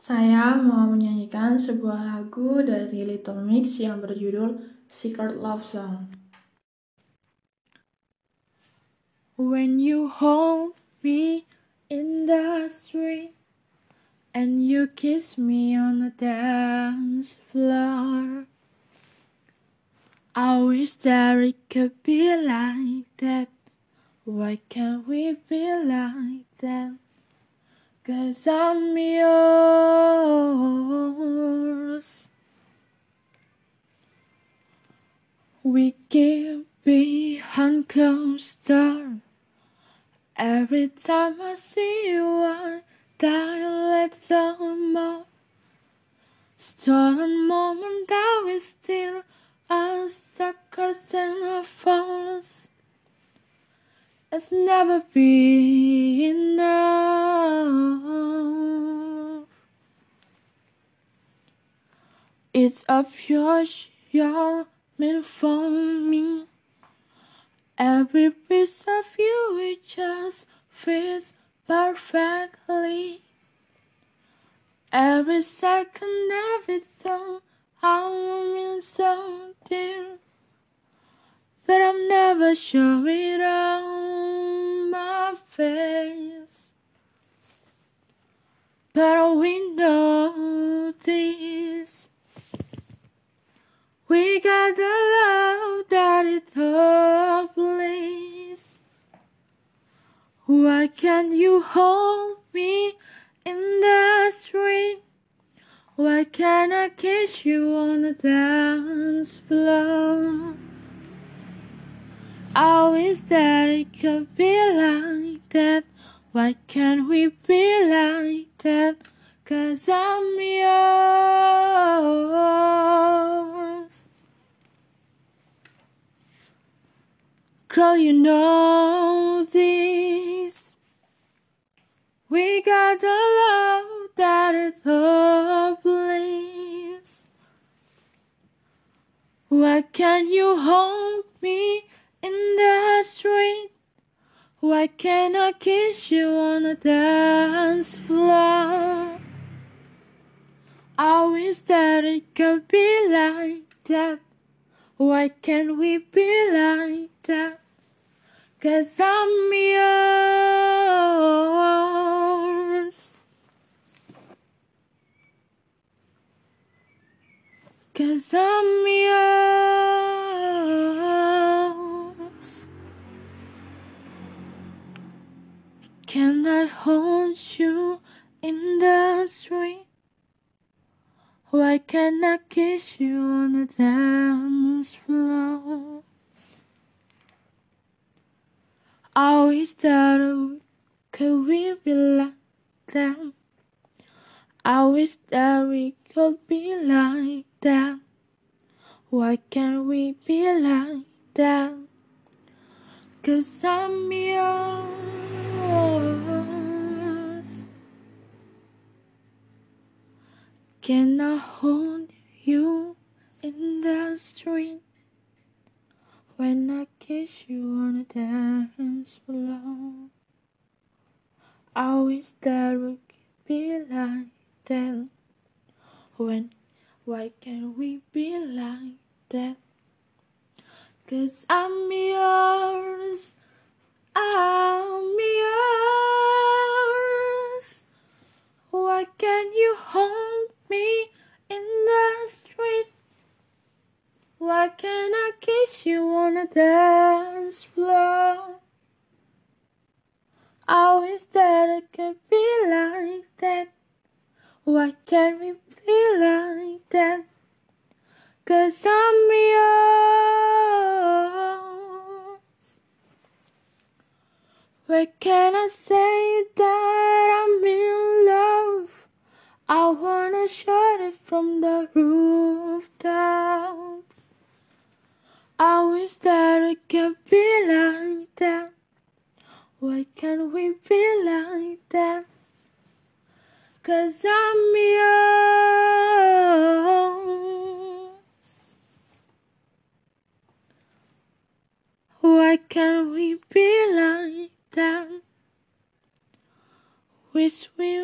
Saya mau menyanyikan sebuah lagu dari Little Mix yang berjudul Secret Love Song. When you hold me in the street and you kiss me on the dance floor, I wish that it could be like that. Why can't we be like that? Cause I'm yours. We keep behind closed door. Every time I see you, I die a little more. Stolen moment that we still as the curtain falls. It's never been enough. It's obvious you're meant for me. Every piece of you it just fits perfectly. Every second, every thought, I'm in so deep. But I'm never sure it on my face. But we know this. We got the love that it place. Why can't you hold me in the street? Why can't I kiss you on the dance floor? I wish that it could be like that. Why can't we be like that? Cause I'm yours. Girl, you know this. We got the love that is hopeless. Why can't you hold me in the street? Why can't I kiss you on the dance floor? I wish that it could be like that. Why can't we be like that? Cause I'm yours. Cause I'm yours. Can I hold you in the street? Why can't I kiss you on the dance floor? I wish that we could we be like that. I wish that we could be like that. Why can't we be like that? Cause I'm yours. Can I hold you in the street? When I kiss you on the dance floor, I wish that we could be like that. When, why can't we be like that? Cause I'm yours, I'm Can't I kiss you on the dance floor? I wish that it could be like that. Why can't we be like that? Cause I'm yours. Where can I say that I'm in love? I wanna shout it from the rooftops. I wish that it could be like that. Why can't we be like that? Cause I'm yours. Why can't we be like that? Wish we